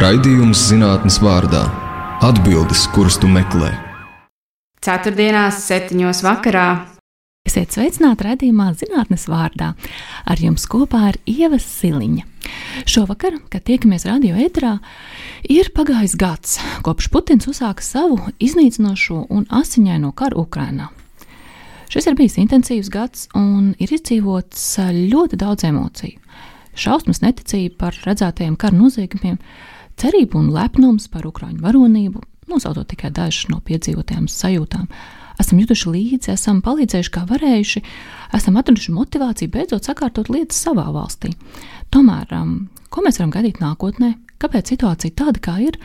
Raidījums zinātnes vārdā - atbildes, kuras tu meklē. Ceturtdienās, septiņos vakarā. Esiet sveicināti raidījumā zinātnes vārdā. Ar jums kopā ir Ieva Siliņa. Šovakar, kad tiekamies radio ēterā, ir pagājis gads, kopš Putins uzsāka savu iznīcinošo un asiņaino karu Ukrainā. Šis ir bijis intensīvs gads un ir izdzīvots ļoti daudz emociju. Šausmas, neticība par redzētajiem kara noziegumiem, cerība un lepnums par ukraiņu varonību, nosaucot tikai dažas no piedzīvotajām sajūtām. Esam jutuši līdzi, esam palīdzējuši, kā varējuši, esam atraduši motivāciju beidzot sakārtot lietas savā valstī. Tomēr, um, ko mēs varam gaidīt nākotnē, kāpēc situācija tāda, kā ir,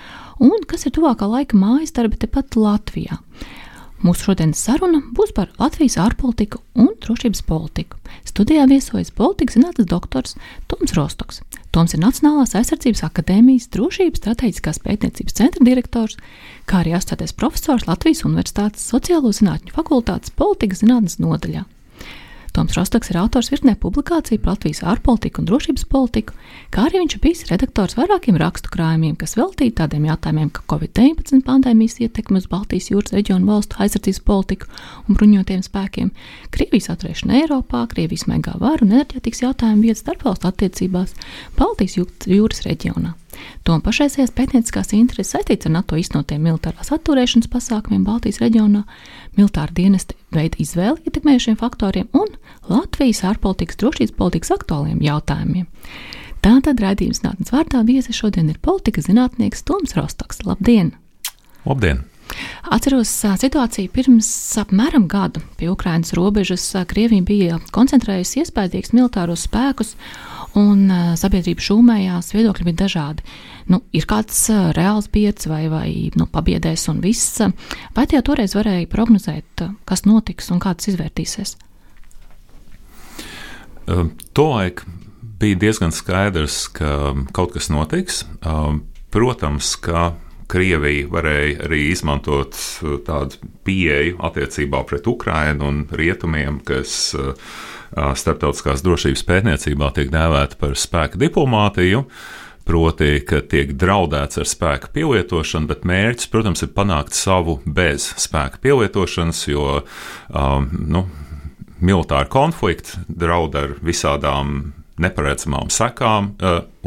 un kas ir tuvākā laika mājas darbi tepat Latvijā? Mūsu šodienas saruna būs par Latvijas ārpolitiku un drošības politiku. Studijā viesojas politikas zinātnes doktors Toms Rostoks. Toms ir Nacionālās aizsardzības akadēmijas drošības strateģiskās pētniecības centra direktors, kā arī asociētais profesors Latvijas Universitātes sociālo zinātņu fakultātes politikas zinātnes nodaļā. Toms Rostoks ir autors virknē publikāciju par Latvijas ārpolitiku un drošības politiku, kā arī viņš ir bijis redaktors vairākiem rakstu krājumiem, kas veltīti tādiem jautājumiem, kā Covid-19 pandēmijas ietekme uz Baltijas jūras reģionu valstu aizsardzības politiku un bruņotiem spēkiem, Krievijas atvēršana Eiropā, Krievijas megā varu un enerģētikas jautājumu vietas starpvalstu attiecībās Baltijas jūras reģionā. Tom pašreizējās pētnieciskās intereses saistīts ar NATO iznotiem militārās atturēšanas pasākumiem Baltijas reģionā, militāra dienesta veida izvēli ietekmējušiem faktoriem un Latvijas ārpolitikas drošības politikas aktuāliem jautājumiem. Tātad raidījums nākotnes vārdā viesi šodien ir politikas zinātnieks Toms Rostoks. Labdien! Labdien! Atceros situāciju pirms apmēram gada pie Ukrainas robežas. Krievija bija koncentrējusi iespējīgus militāros spēkus un uh, sabiedrība šūmējās, viedokļi bija dažādi. Nu, ir kāds uh, reāls biedrs vai, vai nu, pabiedēs un viss. Vai tie toreiz varēja prognozēt, kas notiks un kā tas izvērtīsies? Uh, Tolaik bija diezgan skaidrs, ka kaut kas notiks. Uh, protams, ka Krievija varēja arī izmantot tādu pieeju attiecībā pret Ukrajinu un rietumiem, kas uh, starptautiskās drošības pētniecībā tiek dēvēta par spēka diplomātiju. Proti, ka tiek draudēts ar spēka pielietošanu, bet mērķis, protams, ir panākt savu bez spēka pielietošanas, jo um, nu, militāri konflikti draud ar visādām neparedzamām sekām,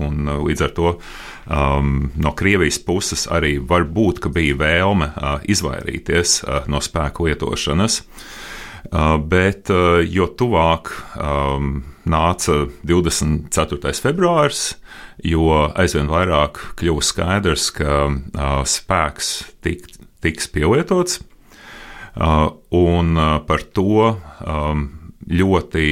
un līdz ar to um, no Krievijas puses arī var būt, ka bija vēlme uh, izvairīties uh, no spēka lietošanas. Uh, bet uh, jo tuvāk um, nāca 24. februāris, jo aizvien vairāk kļuva skaidrs, ka uh, spēks tik, tiks pielietots. Uh, un uh, par to um, ļoti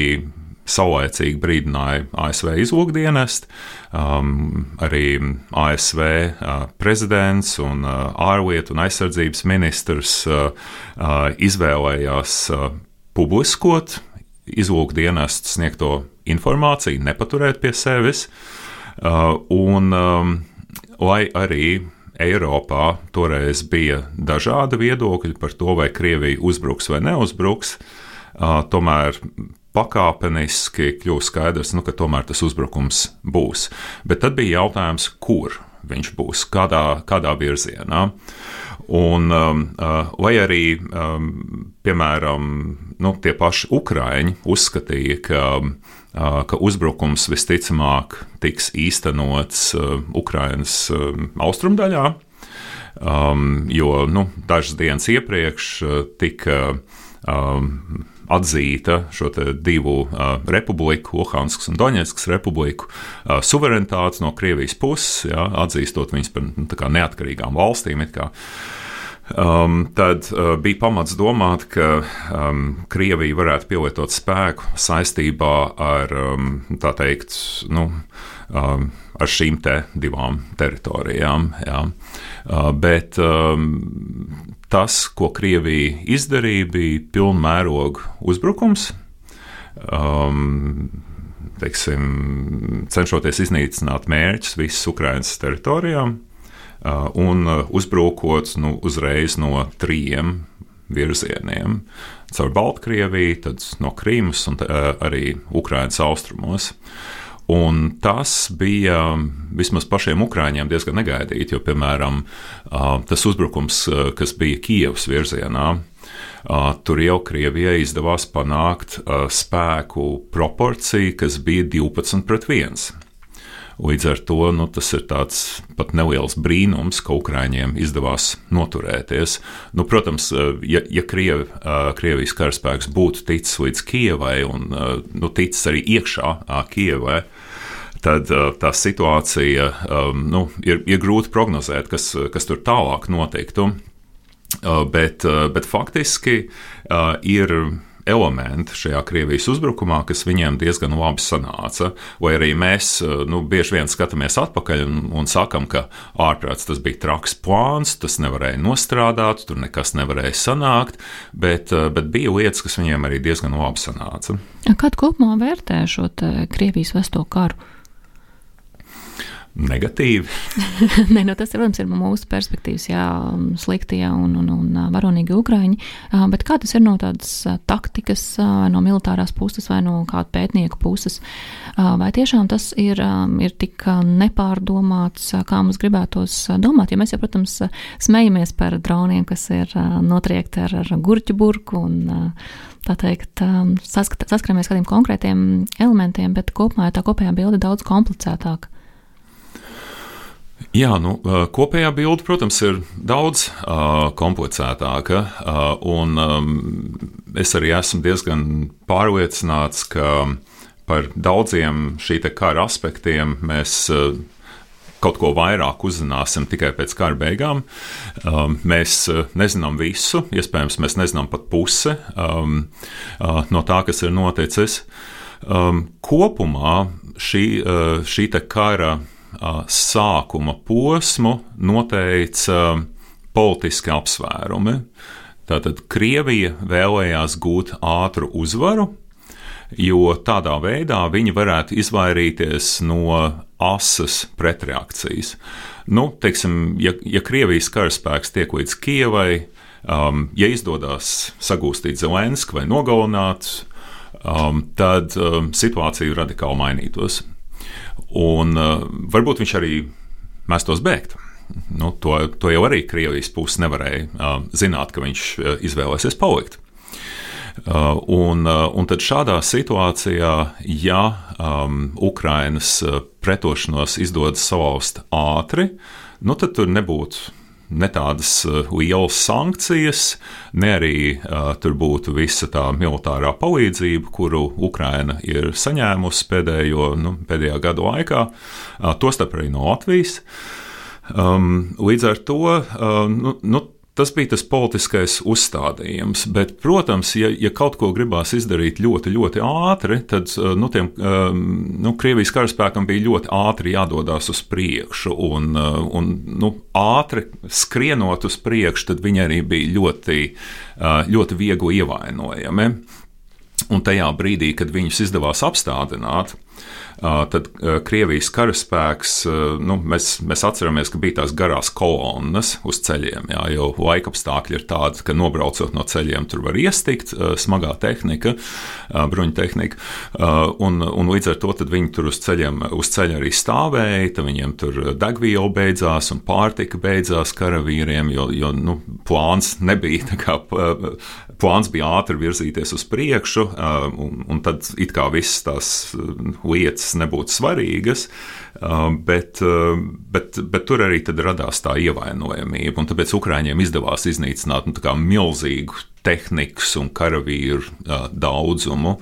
saulēcīgi brīdināja ASV izlūkdienest, um, arī ASV uh, prezidents un uh, ārlietu un aizsardzības ministrs uh, uh, izvēlējās uh, publiskot izlūkdienestu sniegto informāciju, nepaturēt pie sevis, uh, un um, lai arī Eiropā toreiz bija dažādi viedokļi par to, vai Krievija uzbruks vai neuzbruks, uh, tomēr pakāpeniski kļūst skaidrs, nu, ka tomēr tas uzbrukums būs. Bet tad bija jautājums, kur viņš būs, kādā, kādā virzienā. Un, um, uh, vai arī, um, piemēram, nu, tie paši ukrāņi uzskatīja, ka, uh, ka uzbrukums visticamāk tiks īstenots uh, Ukraiņas um, austrumdaļā, um, jo nu, dažas dienas iepriekš uh, tika atzīta šo divu uh, republiku, Luhanskas un Doņetskas republiku, uh, suverenitāti no Krievijas puses, ja, atzīstot viņus par nu, neatkarīgām valstīm. Um, tad uh, bija pamats domāt, ka um, Krievija varētu pielietot spēku saistībā ar, um, tā teikt, nu, um, ar šīm te divām teritorijām. Jā. Uh, bet um, tas, ko Krievija izdarīja, bija pilnmēroga uzbrukums. Um, teiksim, cenšoties iznīcināt mērķus visas Ukraiņas teritorijām, un uh, uzbrukot nu, uzreiz no trījiem virzieniem. Caur Baltkrieviju, tad no Krīmas un uh, arī Ukraiņas austrumos. Un tas bija vismaz pašiem ukrāņiem diezgan negaidīti, jo, piemēram, tas uzbrukums, kas bija Kievas virzienā, tur jau Krievijai izdevās panākt spēku proporciju, kas bija 12 pret 1. Līdz ar to nu, tas ir tāds pat neliels brīnums, ka Ukrāņiem izdevās noturēties. Nu, protams, ja, ja Krievi, Krievijas karaspēks būtu ticis līdz Kievai un nu, ticis arī iekšā Kievai, tad tā situācija nu, ir, ir grūti prognozēt, kas, kas tur tālāk notiktu. Bet, bet faktiski ir elementi šajā Krievijas uzbrukumā, kas viņiem diezgan labi sanāca. Vai arī mēs nu, bieži vien skatāmies atpakaļ un, un sakam, ka ārprāts tas bija traks plāns, tas nevarēja nostrādāt, tur nekas nevarēja sanākt, bet, bet bija lietas, kas viņiem arī diezgan labi sanāca. Kādu kopumā vērtē šo Krievijas vesto karu? Negatīvi. Nē, nu, tas, protams, ir mūsu perspektīvas, jā, sliktie un, un, un varonīgi ukrāņi. Bet kā tas ir no tādas taktikas, no militārās puses, vai no kāda pētnieka puses? Vai tiešām tas ir, ir tik nepārdomāts, kā mums gribētos domāt? Ja mēs jau, protams, smejamies par droniem, kas ir notriekti ar, ar gurķu burku un tā teikt, saskaramies kādiem konkrētiem elementiem, bet kopumā tā kopējā bilde daudz komplicētāka. Jā, nu, kopējā bilde, protams, ir daudz uh, komplicētāka. Uh, un um, es arī esmu diezgan pārliecināts, ka par daudziem šī kara aspektiem mēs uh, kaut ko vairāk uzzināsim tikai pēc kara beigām. Um, mēs nezinām visu, iespējams, mēs nezinām pat pusi um, uh, no tā, kas ir noticis. Um, kopumā šī, uh, šī kara sākuma posmu noteica politiski apsvērumi. Tātad Krievija vēlējās gūt ātru uzvaru, jo tādā veidā viņi varētu izvairīties no asas pretreakcijas. Nu, teiksim, ja, ja Krievijas karaspēks tiek līdz Kievai, um, ja izdodas sagūstīt Zelensku vai nogalināt, um, tad um, situācija radikāli mainītos. Un uh, varbūt viņš arī mēstos bēgt. Nu, to, to jau arī Krievijas puse nevarēja uh, zināt, ka viņš uh, izvēlēsies palikt. Un, un tad šādā situācijā, ja um, Ukrainas pretošanos izdodas salauzt ātri, nu, tad tur nebūtu ne tādas uh, lielas sankcijas, ne arī uh, tur būtu visa tā militārā palīdzība, kuru Ukraina ir saņēmusi pēdējo, nu, pēdējā gadu laikā, uh, tostarp arī no Latvijas. Um, līdz ar to uh, nu, nu, Tas bija tas politiskais uzstādījums, bet, protams, ja, ja kaut ko gribās izdarīt ļoti, ļoti ātri, tad uh, nu, tiem, um, nu, Krievijas karaspēkam bija ļoti ātri jādodas uz priekšu, un, uh, un nu, ātri skrienot uz priekšu, tad viņi arī bija ļoti, uh, ļoti viegli ievainojami. Un tajā brīdī, kad viņus izdevās apstādināt, tad Krievijas karaspēks, nu, mēs, mēs atceramies, ka bija tās garās kolonnas uz ceļiem, jā, jo laika apstākļi ir tādi, ka nobraucot no ceļiem tur var iestikt smagā tehnika, bruņu tehnika, un, un līdz ar to viņi tur uz ceļiem, uz ceļa arī stāvēja, tad viņiem tur degviela beidzās un pārtika beidzās karavīriem, jo, jo nu, plāns nebija tā kā plāns bija ātri virzīties uz priekšu, un, un tad it kā visas tās lietas lietas nebūtu svarīgas, uh, bet, uh, bet, bet tur arī radās tā ievainojamība. Tāpēc Ukrāņiem izdevās iznīcināt nu, milzīgu tehnikas un karavīru uh, daudzumu,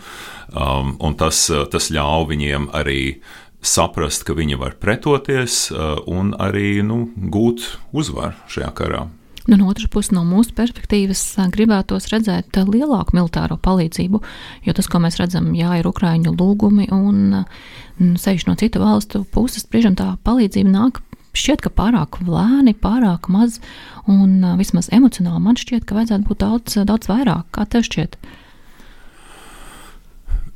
um, un tas, tas ļāva viņiem arī saprast, ka viņi var pretoties un arī nu, gūt uzvaru šajā karā. Nu, no otras puses, no mūsu perspektīvas, gribētos redzēt lielāku militāro palīdzību, jo tas, ko mēs redzam, jā, ir Ukrāņu lūgumi, un sevišķi no citu valstu puses, brīžam tā palīdzība nāk šķiet, ka pārāk lēni, pārāk maz, un vismaz emocionāli man šķiet, ka vajadzētu būt daudz, daudz vairāk. Kā tev šķiet?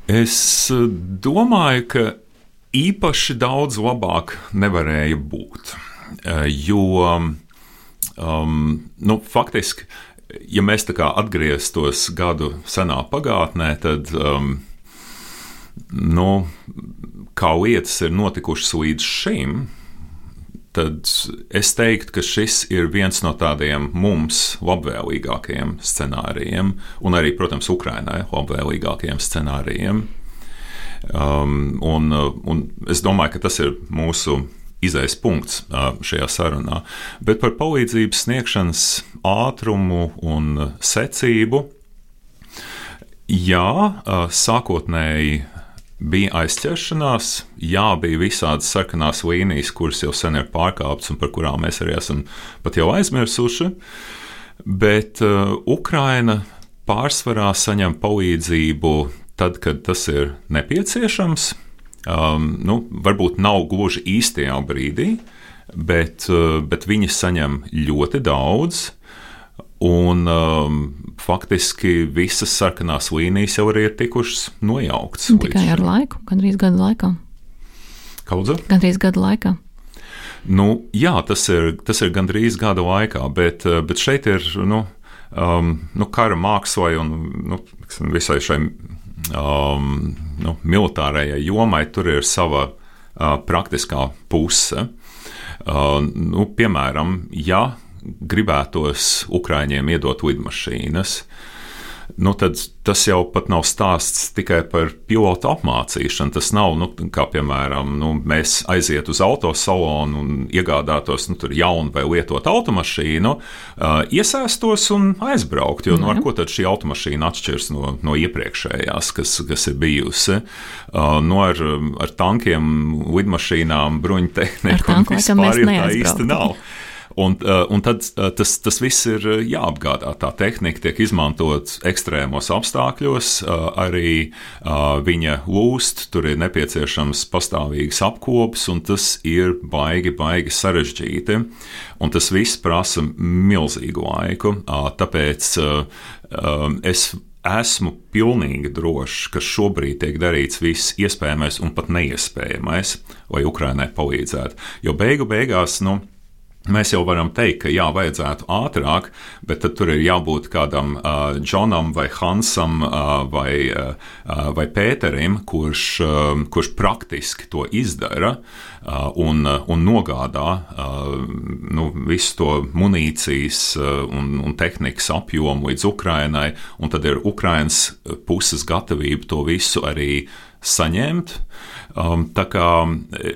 Es domāju, ka īpaši daudz labāk nevarēja būt. Jo Um, nu, faktiski, ja mēs tā kā atgrieztos gadu senā pagātnē, tad um, nu, kā lietas ir notikušas līdz šim, tad es teiktu, ka šis ir viens no tādiem mums labvēlīgākajiem scenārijiem, un arī, protams, Ukrainai labvēlīgākajiem scenārijiem. Um, un, un es domāju, ka tas ir mūsu izējas punkts šajā sarunā. Bet par palīdzības sniegšanas ātrumu un secību. Jā, sākotnēji bija aizķeršanās, jā, bija visādas sarkanās līnijas, kuras jau sen ir pārkāptas un par kurām mēs arī esam pat jau aizmirsuši. Bet uh, Ukraina pārsvarā saņem palīdzību tad, kad tas ir nepieciešams. Um, nu, varbūt nav gluži īstajā brīdī, bet, uh, bet viņi saņem ļoti daudz. Un um, faktiski visas sarkanās līnijas jau ir tikušas nojauktas. Tikai ar laiku, gandrīz gadu laikā. Kaudze? Gandrīz gadu laikā. Nu, jā, tas ir, tas ir gandrīz gada laikā, bet, uh, bet šeit ir nu, um, nu, kara mākslai un nu, visai šai um, nu, militārajai jomai tur ir sava uh, praktiskā puse. Uh, nu, piemēram, ja gribētos Ukrāņiem iedot lidmašīnas, nu, tad tas jau pat nav stāsts tikai par pilotu apmācīšanu. Tas nav, nu, kā piemēram, nu, mēs aiziet uz autosalonu un iegādātos nu, jaunu vai lietotu automašīnu, uh, iesēstos un aizbraukt. Jo, nu, ar ko tad šī automašīna atšķiras no, no iepriekšējās, kas, kas ir bijusi? Uh, nu, ar, ar tankiem, lidmašīnām, bruņtehniku un vispār tā īsti nav. Un, uh, un tad uh, tas, tas viss ir uh, jāapgādā. Tā tehnika tiek izmantot ekstrēmos apstākļos, arī viņa lūst, tur ir nepieciešams pastāvīgs apkops, un tas ir baigi, baigi sarežģīti. Un tas viss prasa milzīgu laiku. Tāpēc es esmu pilnīgi drošs, ka šobrīd tiek darīts viss iespējamais un pat neiespējamais, lai Ukrainai palīdzētu. Jo beigu beigās, nu, Mēs jau varam teikt, ka jā, vajadzētu ātrāk, bet tad tur ir jābūt kādam uh, Džonam vai Hansam uh, vai, uh, vai Pēterim, kurš, uh, kurš praktiski to izdara uh, un, uh, un nogādā uh, nu, visu to munīcijas uh, un, un tehnikas apjomu līdz Ukrainai, un tad ir Ukrainas puses gatavība to visu arī saņemt. Um, tā kā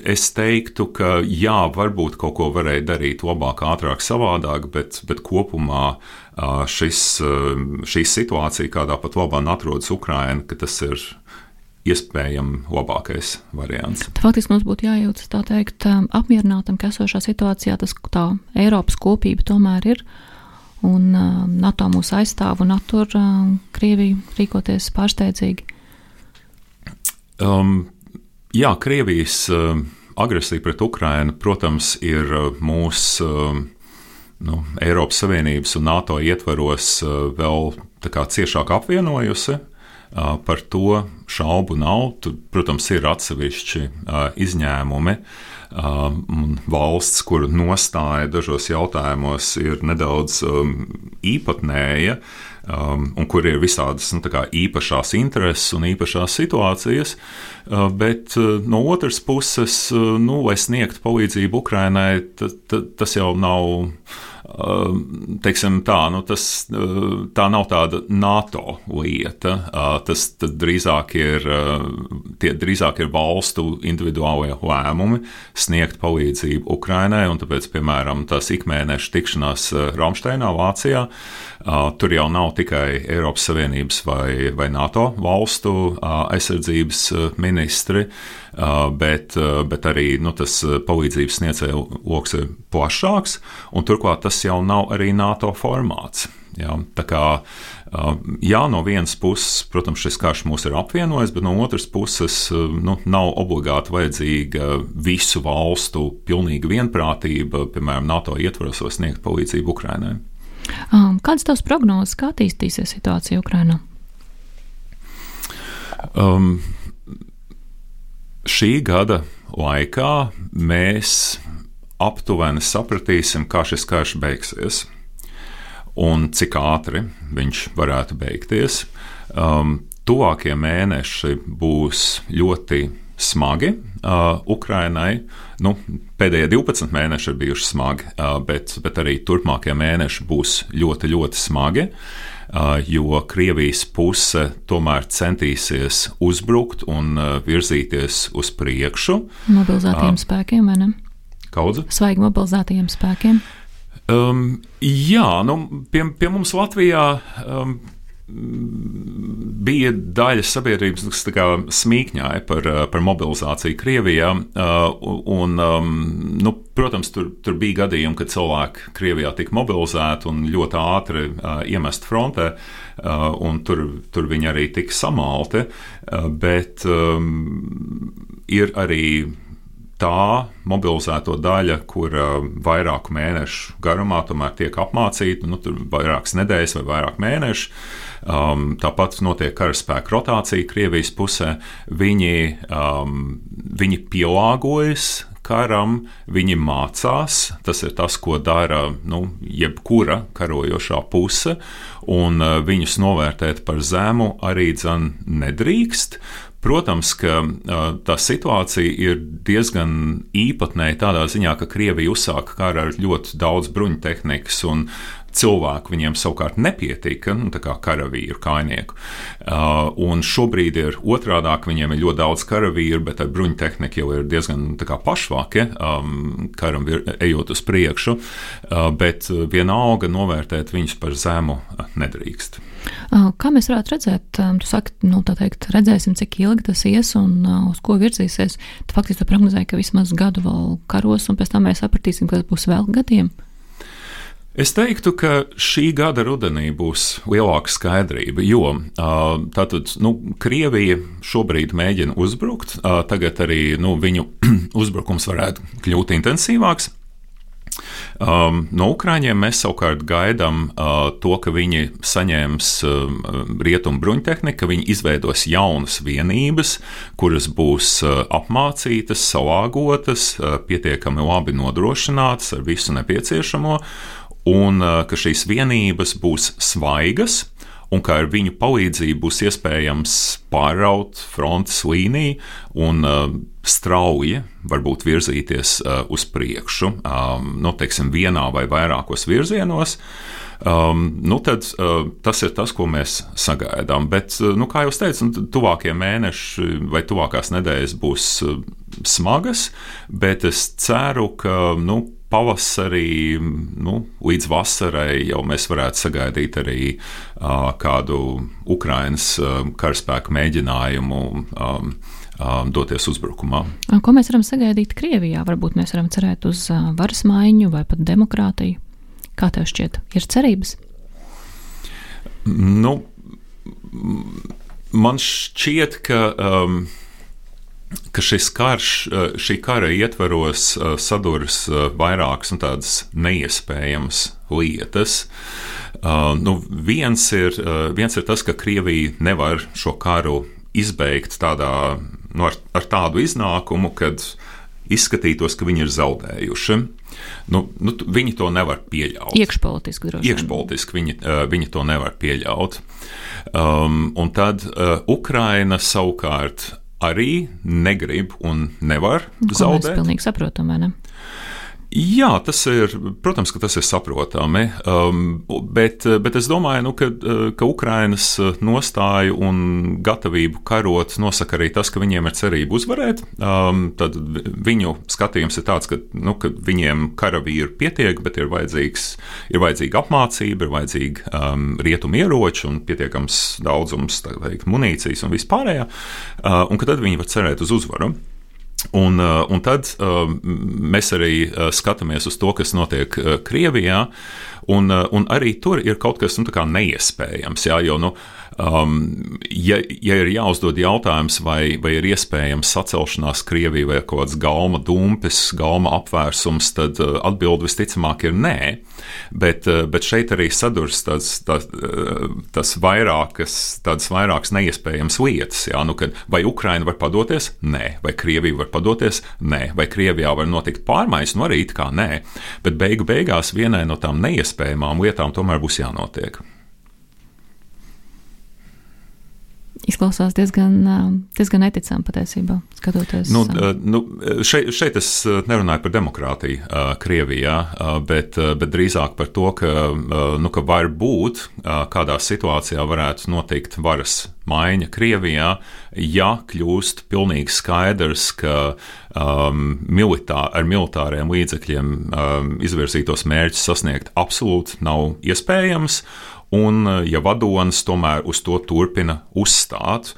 es teiktu, ka jā, varbūt kaut ko varēja darīt labāk, ātrāk, savādāk, bet, bet kopumā uh, šis, uh, šī situācija, kādā pat labāk atrodas Ukraina, ka tas ir iespējams labākais variants. Faktiski mums būtu jājūtas tā teikt, um, apmierinātam, ka esošā situācijā tas tā Eiropas kopība tomēr ir. Un NATO mūs aizstāv un attur Krieviju rīkoties pārsteidzīgi. Um, Jā, Krievijas uh, agresija pret Ukrajinu, protams, ir uh, mūsu uh, nu, Eiropas Savienības un NATO ietvaros vēl ciešāk apvienojusi. Par to šaubu nav. Tur, protams, ir atsevišķi izņēmumi. Valsts, kuru nostāja dažos jautājumos ir nedaudz um, īpatnēja, um, un kur ir visādas nu, īpašās intereses un īpašās situācijas. Uh, bet uh, no otras puses, uh, nu, lai sniegtu palīdzību Ukrainai, tas jau nav teiksim, tā, nu tas, eh, tā nav tāda NATO lieta. Eh, tas drīzāk ir, eh, tie drīzāk ir valstu individuālie lēmumi sniegt palīdzību Ukrainai. Tāpēc, piemēram, tās ikmēneša tikšanās Ramsteinā, Vācijā, tur jau nav tikai Eiropas Savienības vai, vai NATO valstu aizsardzības ministri bet, bet arī nu, tas palīdzības sniedzēju lokus ir plašāks, un turklāt tas jau nav arī NATO formāts. Jā, tā kā jā, no vienas puses, protams, šis karš mūs ir apvienojis, bet no otras puses nu, nav obligāti vajadzīga visu valstu pilnīga vienprātība, piemēram, NATO ietvaros, lai sniegtu palīdzību Ukrainai. Kādas tavas prognozes, kā attīstīsies situācija Ukrainā? Um, šī gada laikā mēs aptuveni sapratīsim, kā šis karš beigsies un cik ātri viņš varētu beigties. Um, tuvākie mēneši būs ļoti smagi uh, Ukrainai. Nu, pēdējie 12 mēneši ir bijuši smagi, uh, bet, bet arī turpmākie mēneši būs ļoti, ļoti smagi. Uh, jo Krievijas puse tomēr centīsies uzbrukt un virzīties uz priekšu. Mobilizētiem spēkiem, vai ne? Kaudze? Svaigi mobilizētajiem spēkiem. Um, jā, nu, pie, pie mums Latvijā um, bija daļa sabiedrības, kas smīkņāja par, uh, par mobilizāciju Krievijā. Uh, un, um, nu, protams, tur, tur bija gadījumi, kad cilvēki Krievijā tika mobilizēti un ļoti ātri uh, iemest frontē, un tur, tur viņi arī tika samalti. Bet um, ir arī tā mobilizēto daļa, kur uh, vairāku mēnešu garumā tomēr tiek apmācīta, nu, tur vairākas nedēļas vai vairāk mēneši. Um, tāpat notiek karaspēka rotācija Krievijas pusē. Viņi, um, viņi pielāgojas karam, viņi mācās. Tas ir tas, ko dara nu, jebkura karojošā puse, un uh, viņus novērtēt par zemu arī dzan nedrīkst. Protams, ka uh, tā situācija ir diezgan īpatnēja tādā ziņā, ka Krievija uzsāka karu ar ļoti daudz bruņtehnikas un cilvēku viņiem savukārt nepietika, nu, kā karavīru, kainieku. Uh, un šobrīd ir otrādi, viņiem ir ļoti daudz karavīru, bet ar bruņu tehniku jau ir diezgan pašvāki, um, karam vir, ejot uz priekšu, uh, bet vienalga novērtēt viņus par zemu nedrīkst. Uh, kā mēs varētu redzēt, um, tu saki, nu, tā teikt, redzēsim, cik ilgi tas ies un uh, uz ko virzīsies. Tu faktiski prognozēji, ka vismaz gadu vēl karos, un pēc tam mēs sapratīsim, kas būs vēl gadiem. Es teiktu, ka šī gada rudenī būs lielāka skaidrība, jo tātad nu, Krievija šobrīd mēģina uzbrukt. Tagad arī nu, viņu uzbrukums varētu kļūt intensīvāks. Um, no Ukrāņiem mēs savukārt gaidām uh, to, ka viņi saņems uh, rietumu bruņtehniku, ka viņi izveidos jaunas vienības, kuras būs uh, apmācītas, salāgotas, uh, pietiekami labi nodrošinātas ar visu nepieciešamo un uh, ka šīs vienības būs svaigas, un ka ar viņu palīdzību būs iespējams pāraut frontes līniju un uh, strauji varbūt virzīties uh, uz priekšu, um, nu, teiksim, vienā vai vairākos virzienos. Um, nu tad, uh, tas ir tas, ko mēs sagaidām. Bet, uh, nu, kā jau teicu, nu, tuvākie mēneši vai tuvākās nedēļas būs uh, smagas, bet es ceru, ka nu, pavasarī, nu, līdz vasarai jau mēs varētu sagaidīt arī uh, kādu Ukraiņas uh, karaspēku mēģinājumu. Um, doties uzbrukumā. Ko mēs varam sagaidīt Krievijā? Varbūt mēs varam cerēt uz varas maiņu vai pat demokrātiju. Kā tev šķiet, ir cerības? Nu, man šķiet, ka um, ka šis karš, eh, šī kara ietvaros eh, saduras eh, vairākas un tādas neiespējamas lietas. Nu, viens, ir, viens ir tas, ka Krievija nevar šo karu izbeigt tādā, nu, ar, ar tādu iznākumu, kad izskatītos, ka viņi ir zaudējuši. Nu, nu, viņi to nevar pieļaut. Iekšpolitiski droši vien. Iekšpolitiski viņi, viņi to nevar pieļaut. Um, un tad uh, Ukraina savukārt arī negrib un nevar Ko zaudēt. Tas ir pilnīgi saprotami, vai ne? Jā, tas ir, protams, ka tas ir saprotami, um, bet, bet es domāju, nu, ka, ka Ukrainas nostāju un gatavību karot nosaka arī tas, ka viņiem ir cerība uzvarēt. Um, tad viņu skatījums ir tāds, ka, nu, ka viņiem karavīri pietiek, bet ir, ir vajadzīga apmācība, ir vajadzīga um, rietumu ieroči un pietiekams daudzums teikt, munīcijas un vispārējā, uh, un ka tad viņi var cerēt uz uzvaru. Un, uh, un tad uh, mēs arī uh, skatāmies uz to, kas notiek Krievijā, un, un arī tur ir kaut kas nu, neiespējams. Jā, jo, nu, Um, ja, ja ir jāuzdod jautājums, vai, vai ir iespējams sacelšanās Krievijā vai kaut kāds galma dumpis, galma apvērsums, tad uh, atbilde visticamāk ir nē. Bet, uh, bet šeit arī sadurs tas, tas, uh, tas vairākas, tādas vairākas neiespējamas lietas. Jā, nu, vai Ukraina var padoties? Nē. Vai Krievija var padoties? Nē. Vai Krievijā var notikt pārmaiņas? Nu arī it kā nē. Bet beigu beigās vienai no tām neiespējamām lietām tomēr būs jānotiek. Izklausās diezgan, diezgan neticami patiesībā, skatoties. Nu, nu, šeit, šeit es nerunāju par demokrātiju Krievijā, bet, bet drīzāk par to, ka, nu, ka var būt kādā situācijā varētu notikt varas maiņa Krievijā, ja kļūst pilnīgi skaidrs, ka um, militā, ar militāriem līdzekļiem um, izvirzītos mērķus sasniegt absolūti nav iespējams, un ja vadonis tomēr uz to turpina uzstāt,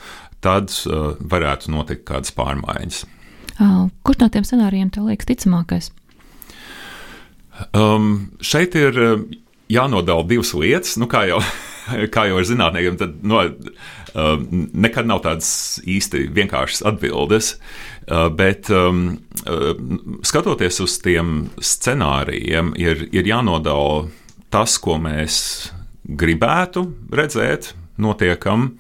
tad uh, varētu notikt kādas pārmaiņas. Kurš no tiem scenārijiem tev liekas ticamākais? Um, šeit ir jānodala divas lietas, nu, kā jau, kā jau ar zinātniekiem, tad no, uh, nekad nav tādas īsti vienkāršas atbildes. Uh, bet um, uh, skatoties uz tiem scenārijiem, ir, ir jānodala tas, ko mēs gribētu redzēt, notiekam,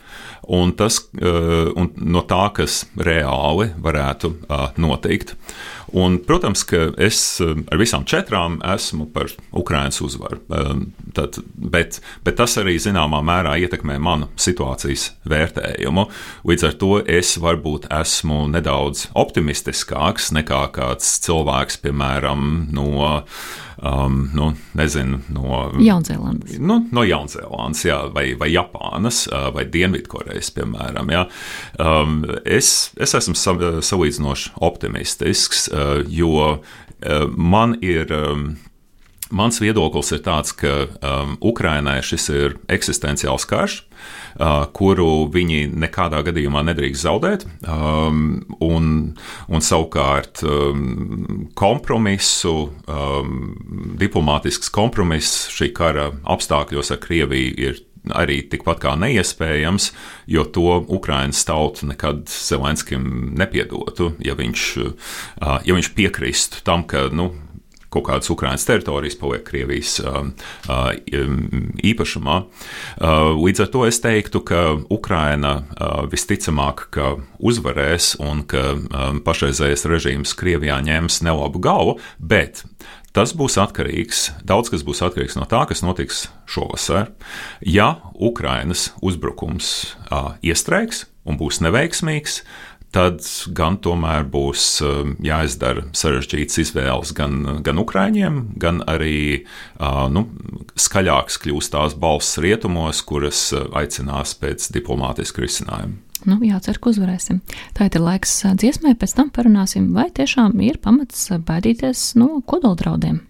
un, tas, uh, un no tā, kas reāli varētu uh, notikt. Un, protams, ka es uh, ar visām četrām esmu par Ukraiņas uzvaru. Um, tad, bet, bet tas arī zināmā mērā ietekmē manu situācijas vērtējumu. Līdz ar to es varbūt esmu nedaudz optimistiskāks nekā kāds cilvēks, piemēram, no um, nu, nezinu, no Jaunzēlandes. Nu, no Jaunzēlandes, jā, vai, vai Japānas, vai Dienvidkorejas, piemēram. Jā. Um, es, es esmu sa, salīdzinoši optimistisks, jo man ir. Um, Mans viedoklis ir tāds, ka um, Ukrainai šis ir eksistenciāls karš, uh, kuru viņi nekādā gadījumā nedrīkst zaudēt. Um, un, un savukārt um, kompromisu, um, diplomātisks kompromiss šī kara apstākļos ar Krieviju ir arī tikpat kā neiespējams, jo to Ukraiņas tauta nekad Zelenskim nepiedotu, ja viņš, ja viņš piekristu tam, ka nu, kaut kādas Ukraiņas teritorijas paliek Krievijas īpašumā. Līdz ar to es teiktu, ka Ukraina visticamāk ka uzvarēs un ka pašreizējais režīms Krievijā ņems nelabu galvu, bet Tas būs atkarīgs, daudz kas būs atkarīgs no tā, kas notiks šovasar. Ja Ukrainas uzbrukums uh, iestrēgs un būs neveiksmīgs, tad gan tomēr būs um, jāizdara sarežģītas izvēles gan, gan Ukrāņiem, gan arī uh, nu, skaļāks kļūst tās balss rietumos, kuras uh, aicinās pēc diplomātiska risinājuma. Nu, jācer, ka uzvarēsim. Tā ir laiks dziesmai, pēc tam parunāsim, vai tiešām ir pamats baidīties no kodoldraudiem.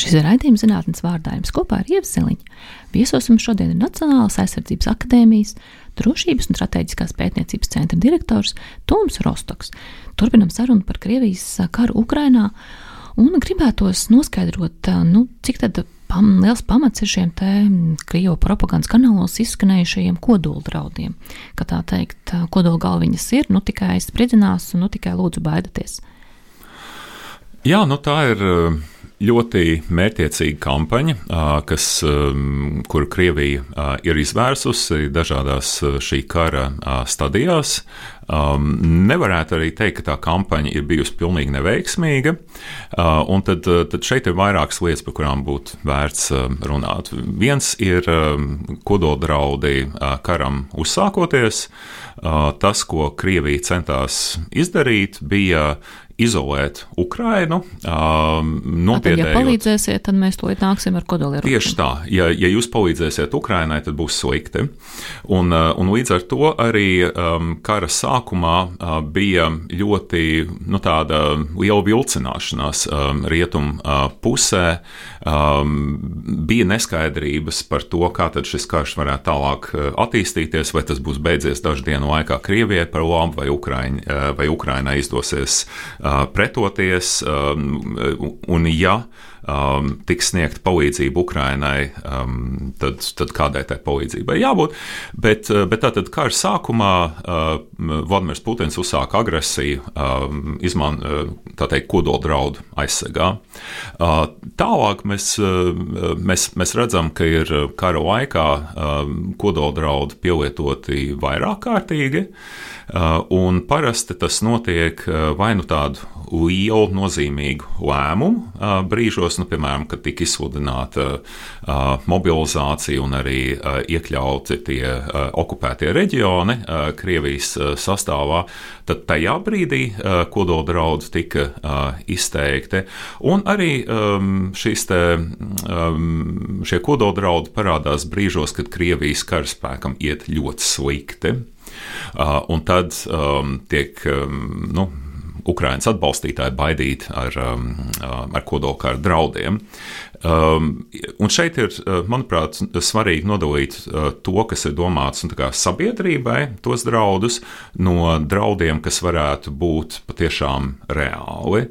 Šis ir raidījums zinātnes vārdā jums kopā ar Ievseliņu. Viesos mums šodien ir Nacionālās aizsardzības akadēmijas drošības un strateģiskās pētniecības centra direktors Toms Rostoks. Turpinam sarunu par Krievijas karu Ukrainā un gribētos noskaidrot, nu, cik tad pam, liels pamats ir šiem te Krievu propagandas kanālos izskanējušajiem kodoldraudiem. Ka tā teikt, kodola galviņas ir, nu tikai spriedzinās un nu tikai lūdzu baidieties. Jā, nu tā ir ļoti mērķiecīga kampaņa, kas, kuru Krievija ir izvērsusi dažādās šī kara stadijās. Nevarētu arī teikt, ka tā kampaņa ir bijusi pilnīgi neveiksmīga. Un tad, tad šeit ir vairākas lietas, par kurām būtu vērts runāt. Viens ir kodoldraudi karam uzsākoties. Tas, ko Krievija centās izdarīt, bija izolēt Ukrainu. Nopietnējot. Ja palīdzēsiet, tad mēs to nāksim ar kodolieročiem. Tieši tā. Ja, ja jūs palīdzēsiet Ukrainai, tad būs slikti. Un, un līdz ar to arī um, kara sākumā uh, bija ļoti nu, liela vilcināšanās um, rietumu uh, pusē. Um, bija neskaidrības par to, kā šis karš varētu tālāk uh, attīstīties, vai tas būs beidzies dažu dienu laikā Krievijai par labu, vai, Ukraiņ, uh, vai Ukrainai izdosies uh, pretoties, un ja um, tiks sniegta palīdzība Ukrainai, um, tad, tad kādai tai palīdzībai jābūt. Bet, bet tātad kara sākumā uh, Vladimirs Putins uzsāka agresiju, um, izman, tā teikt, kodola draudu aizsargā. Uh, tālāk mēs, uh, mēs, mēs redzam, ka ir kara laikā uh, kodola draudu pielietoti vairāk kārtīgi. Uh, un parasti tas notiek uh, vai nu tādu lielu nozīmīgu lēmumu brīžos, nu, piemēram, kad tika izsludināta mobilizācija un arī iekļauti tie okupētie reģioni Krievijas sastāvā, tad tajā brīdī kodola draudi tika izteikti. Un arī šīs te, šie kodola draudi parādās brīžos, kad Krievijas karaspēkam iet ļoti slikti. Uh, un tad um, tiek um, nu, Ukraiņas atbalstītāji baidīti ar, um, ar kodolkāru draudiem. Um, un šeit ir, manuprāt, svarīgi nodalīt uh, to, kas ir domāts nu, sabiedrībai, tos draudus, no draudiem, kas varētu būt patiešām reāli.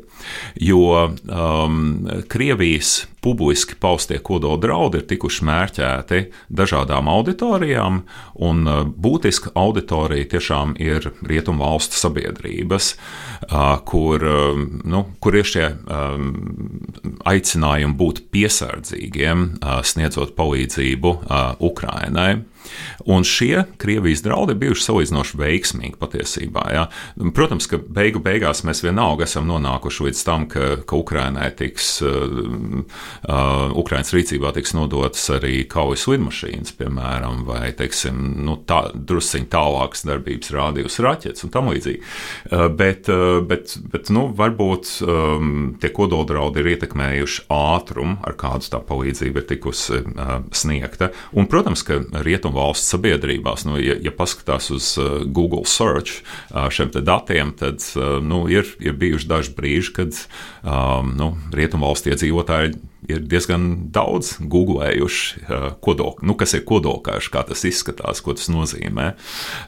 Jo um, Krievijas publiski paustie kodola draudi ir tikuši mērķēti dažādām auditorijām, un uh, būtiska auditorija tiešām ir rietumu valstu sabiedrības, uh, kur, uh, nu, kur ir šie um, aicinājumi būt piesardzīgiem, uh, sniedzot palīdzību Ukrainai. Un šie Krievijas draudi ir bijuši salīdzinoši veiksmīgi patiesībā. Ja. Protams, ka beigu beigās mēs vienalga esam nonākuši līdz tam, ka, ka Ukrainai tiks, uh, uh, Ukrainas rīcībā tiks nodotas arī kaujas lidmašīnas, piemēram, vai, teiksim, nu, tā, drusciņ tālākas darbības rādījus raķetes un tam līdzīgi. Uh, bet, uh, bet, bet, nu, varbūt um, tie kodoldraudi ir ietekmējuši ātrumu, ar kādu tā palīdzība ir tikusi uh, sniegta. Un, protams, ka rietumu valsts sabiedrībās, nu, ja, ja paskatās uz uh, Google search uh, šiem datiem, tad uh, nu, ir, ir bijuši daži brīži, kad um, nu, rietumvalstu iedzīvotāji ir diezgan daudz googlējuši, kodol, nu, kas ir kodolkārš, kā tas izskatās, ko tas nozīmē.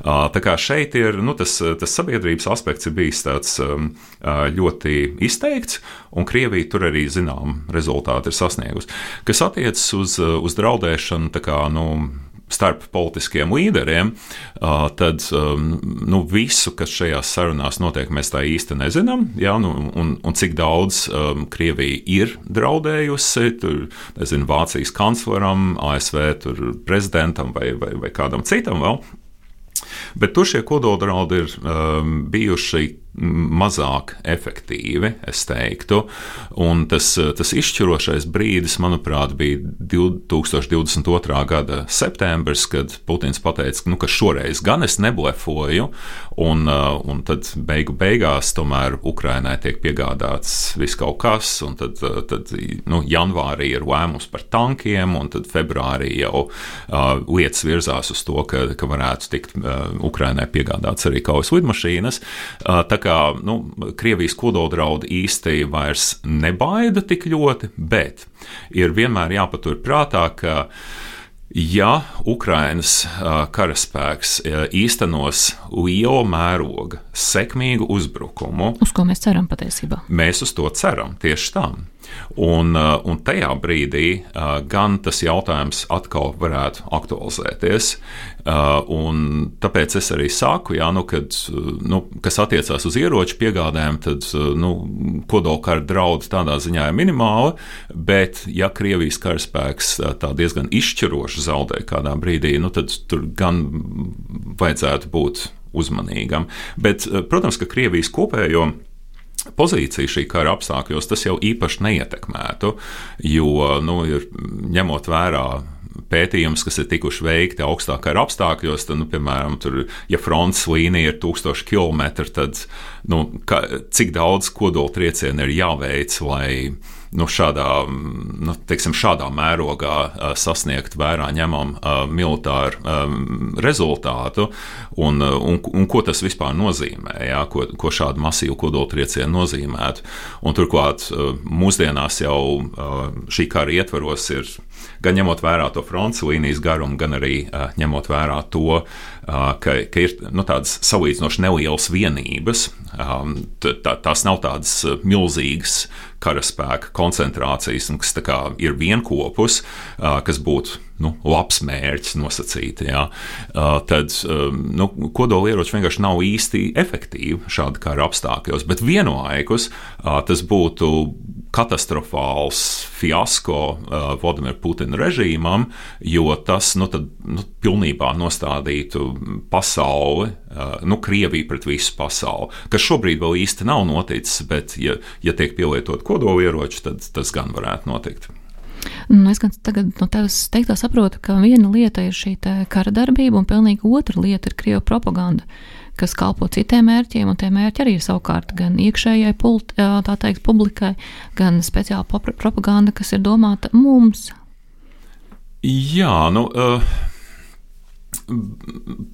Tā kā šeit ir nu, tas, tas sabiedrības aspekts ir bijis tāds um, ļoti izteikts, un Krievija tur arī zinām rezultāti ir sasniegusi. Kas attiecas uz, uz draudēšanu, tā kā, nu, starp politiskiem līderiem, tad nu, visu, kas šajās sarunās notiek, mēs tā īsti nezinām. Ja, nu, un, un cik daudz um, Krievija ir draudējusi tur, nezinu, Vācijas kancleram, ASV prezidentam vai, vai, vai kādam citam vēl. Bet tur šie kodoldraudi ir um, bijuši mazāk efektīvi, es teiktu. Un tas, tas izšķirošais brīdis, manuprāt, bija 2022. gada septembris, kad Putins pateica, nu, ka šoreiz gan es neblefoju, un, un tad beigu beigās tomēr Ukrainai tiek piegādāts viss kaut kas, un tad, tad nu, janvārī ir lēmums par tankiem, un tad februārī jau uh, lietas virzās uz to, ka, ka varētu tikt uh, Ukrainai piegādāts arī kaujas lidmašīnas. Uh, kā nu, Krievijas kodoldraudi īsti vairs nebaida tik ļoti, bet ir vienmēr jāpatur prātā, ka Ja Ukrainas karaspēks īstenos liela mēroga, sekmīgu uzbrukumu, uz ko mēs ceram patiesībā? Mēs uz to ceram tieši tā. Un, uh, un tajā brīdī uh, gan tas jautājums atkal varētu aktualizēties. Uh, tāpēc es arī saku, jā, nu, kad, nu, kas attiecās uz ieroču piegādēm, tad nu, kodolkara draudi tādā ziņā ir minimāli. Bet, ja Krievijas karaspēks tā diezgan izšķiroši zaudē kādā brīdī, nu, tad tur gan vajadzētu būt uzmanīgam. Bet, protams, ka Krievijas kopējo pozīciju šī kara apstākļos, tas jau īpaši neietekmētu, jo, nu, ir, ņemot vērā pētījumus, kas ir tikuši veikti augstākā apstākļos, tad, nu, piemēram, tur, ja frontes līnija ir 1000 km, tad nu, ka, cik daudz kodola triecienu ir jāveic, lai nu, šādā, nu, teiksim, šādā mērogā sasniegt vērā ņemam militāru rezultātu un, un, un ko tas vispār nozīmē, jā, ko, ko šāda masīva kodoltrieciena nozīmētu. Un turklāt mūsdienās jau šī kara ietvaros ir gan ņemot vērā to fronts līnijas garumu, gan arī ņemot vērā to, ka, ka ir nu, tādas salīdzinoši nelielas vienības. Tā, tās nav tādas milzīgas karaspēka koncentrācijas, kas kā, ir vienopus, kas būtu nu, labs mērķis nosacīti. Jā. Tad nu, kodolieroči vienkārši nav īsti efektīvi šādi kara apstākļos, bet vienlaikus tas būtu katastrofāls fiasko uh, Vladimira Putina režīmam, jo tas nu, tad, nu, pilnībā nostādītu pasauli, uh, nu, Krieviju pret visu pasauli, kas šobrīd vēl īsti nav noticis, bet, ja, ja tiek pielietot kodolieroči, tad tas gan varētu notikt. Nu, es gan tagad no tevis teiktā saprotu, ka viena lieta ir šī kara darbība, un pilnīgi otra lieta ir krievu propaganda, kas kalpo citiem mērķiem, un tie mērķi arī ir savukārt gan iekšējai pult, teikt, publikai, gan speciāla propaganda, kas ir domāta mums. Jā, nu. Uh...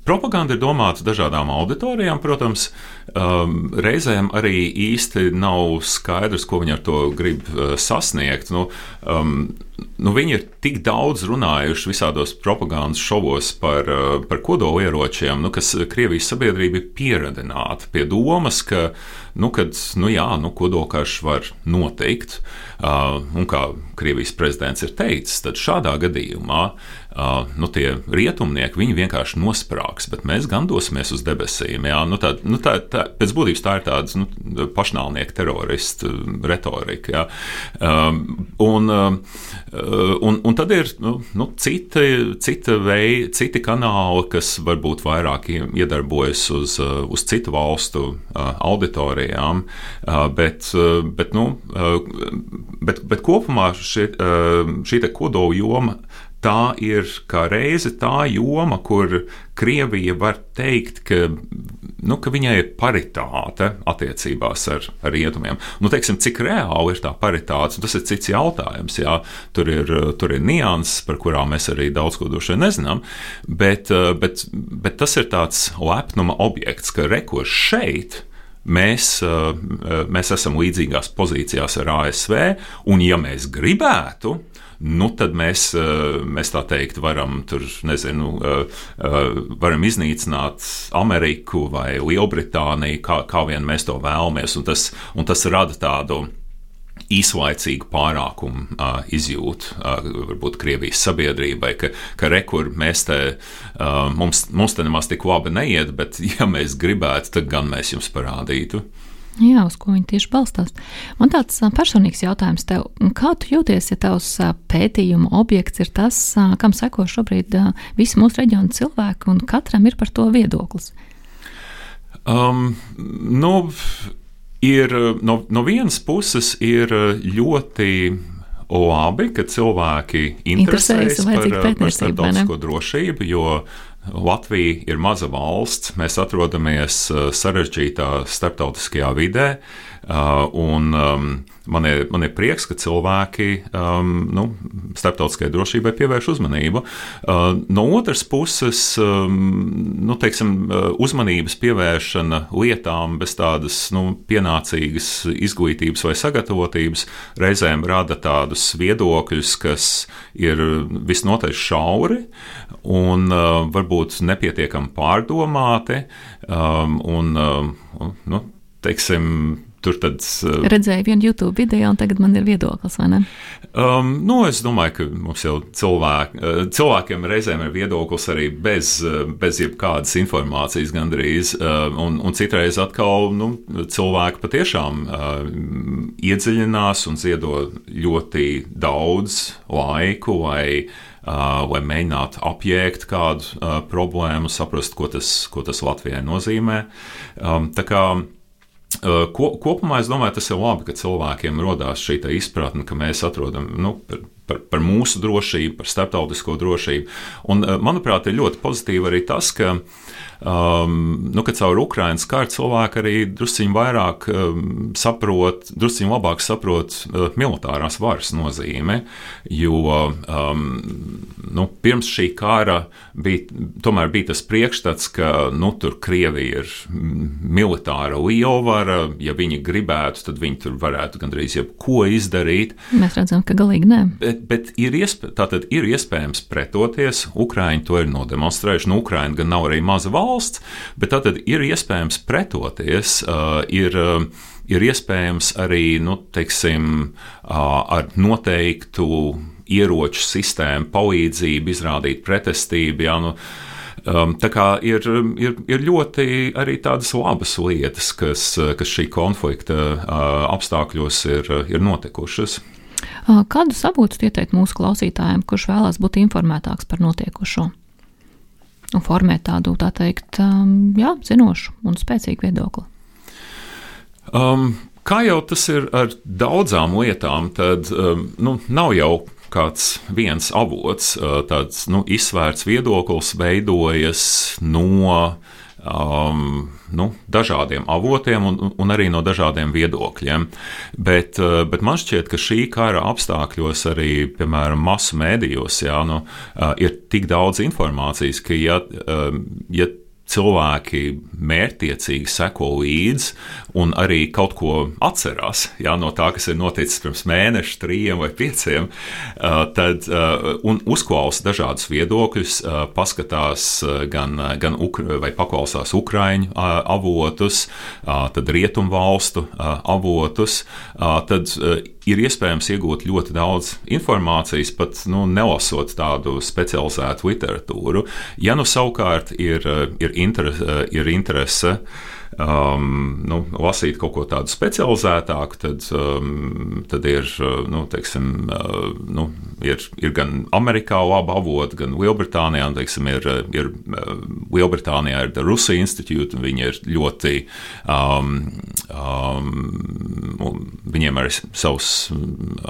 Propaganda ir domāta dažādām auditorijām, protams. Um, reizēm arī īsti nav skaidrs, ko viņi ar to grib uh, sasniegt. Nu, um, nu, viņi ir tik daudz runājuši visādos propagandas šovos par, uh, par kodolieročiem, nu, kas Krievijas sabiedrība ir pieradināta pie domas, ka, nu, kad, nu, jā, nu, kodolkarš var notikt. Uh, un kā Krievijas prezidents ir teicis, tad šādā gadījumā uh, nu, tie rietumnieki vienkārši nosprāgs, bet mēs gan dosimies uz debesīm. Jā, nu, tā, nu, tā, tā, pēc būtības tā ir tāda nu, pašnāvnieka terorista retorika. Jā. Um, un, uh, un, un tad ir nu, nu, citi, cita vei, citi kanāli, kas varbūt vairāk iedarbojas uz, uh, uz citu valstu auditorijām, bet, bet nu, bet, bet kopumā šī, šī kodola joma. Tā ir kā reize tā joma, kur Krievija var teikt, ka, nu, ka viņai ir paritāte attiecībās ar, ar rietumiem. Nu, teiksim, cik reāli ir tā paritāte, tas ir cits jautājums. Jā. Tur ir, tur ir nianses, par kurām mēs arī daudz ko droši nezinām, bet, bet, bet tas ir tāds lepnuma objekts, ka rekurs šeit mēs, mēs esam līdzīgās pozīcijās ar ASV, un ja mēs gribētu, nu, tad mēs, eh, mēs tā teikt varam, tur, nezinu, eh, varam iznīcināt Ameriku vai Lielbritāniju, kā, kā vien mēs to vēlamies, un tas, un tas rada tādu īslaicīgu pārākumu uh, izjūtu, uh, varbūt Krievijas sabiedrībai, ka, ka rekur mēs te, uh, mums, mums te nemaz tik labi neiet, bet ja mēs gribētu, tad gan mēs jums parādītu. Jā, uz ko viņi tieši balstās. Man tāds personīgs jautājums tev, kā tu jūties, ja tavs pētījuma objekts ir tas, kam seko šobrīd visi mūsu reģiona cilvēki, un katram ir par to viedoklis? Um, nu, ir no, no vienas puses ir ļoti labi, ka cilvēki interesējas par, par starptautisko drošību, jo Latvija ir maza valsts, mēs atrodamies uh, sarežģītā starptautiskajā vidē, uh, un um, man ir, man ir prieks, ka cilvēki um, nu, starptautiskajai drošībai pievērš uzmanību. Uh, no otras puses, um, nu, teiksim, uzmanības pievēršana lietām bez tādas nu, pienācīgas izglītības vai sagatavotības reizēm rada tādus viedokļus, kas ir visnotaļ šauri un uh, varbūt nepietiekami pārdomāti. Um, un, uh, nu, teiksim, Tur tad. Uh, Redzēju vienu YouTube video, un tagad man ir viedoklis, vai ne? Um, nu, es domāju, ka mums jau cilvēki, uh, cilvēkiem reizēm ir viedoklis arī bez, uh, bez jebkādas informācijas gandrīz. Uh, un, un citreiz atkal nu, cilvēki patiešām uh, iedziļinās un ziedo ļoti daudz laiku, lai, uh, lai mēģinātu apjēgt kādu uh, problēmu, saprast, ko tas, ko tas Latvijai nozīmē. Um, tā kā Ko, kopumā es domāju, tas ir labi, ka cilvēkiem radās šī izpratne, ka mēs atrodam nu, par, par, par mūsu drošību, par starptautisko drošību. Un, manuprāt, ir ļoti pozitīvi arī tas, ka uh, um, nu, ka caur Ukraiņas karu cilvēki arī drusciņi vairāk um, saprot, drusciņi labāk saprot uh, militārās varas nozīme, jo um, nu, pirms šī kara bija, tomēr bija tas priekšstats, ka nu, tur Krievija ir militāra lielvara, ja viņi gribētu, tad viņi tur varētu gandrīz jebko izdarīt. Mēs redzam, ka galīgi nē. Bet, bet ir, iespē, ir iespējams pretoties, Ukraiņi to ir nodemonstrējuši, nu, Ukraiņa gan nav arī maza valsts, bet tad ir iespējams pretoties, uh, ir, uh, ir iespējams arī nu, teiksim, ar noteiktu ieroču sistēmu palīdzību izrādīt pretestību. Jā, nu, Um, tā kā ir, ir, ir ļoti arī tādas labas lietas, kas, kas šī konflikta uh, apstākļos ir, ir notikušas. Kādus avotus ieteikt mūsu klausītājiem, kurš vēlās būt informētāks par notiekošo? Un formēt tādu, tā teikt, um, jā, zinošu un spēcīgu viedokli. Um, kā jau tas ir ar daudzām lietām, tad um, nu, nav jau kāds viens avots, tāds nu, izsvērts viedoklis veidojas no um, nu, dažādiem avotiem un, un arī no dažādiem viedokļiem. Bet, bet man šķiet, ka šī kara apstākļos arī, piemēram, masu mēdījos, jā, nu, ir tik daudz informācijas, ka, ja, ja cilvēki mērķiecīgi seko līdzi un arī kaut ko atcerās jā, no tā, kas ir noticis pirms mēneša, trījiem vai pieciem, tad un uzklausa dažādus viedokļus, paskatās gan, gan vai paklausās Ukraiņu avotus, tad rietumvalstu avotus, tad ir iespējams iegūt ļoti daudz informācijas, pat nu, nelasot tādu specializētu literatūru. Ja nu savukārt ir, ir, interese, ir interese um, nu, lasīt kaut ko tādu specializētāku, tad, um, tad ir, nu, teiksim, uh, nu, ir, ir gan Amerikā laba avota, gan Lielbritānijā. Un, teiksim, ir, ir, Lielbritānijā ir Rusija institūta, un viņi ir ļoti, um, um, viņiem ir savs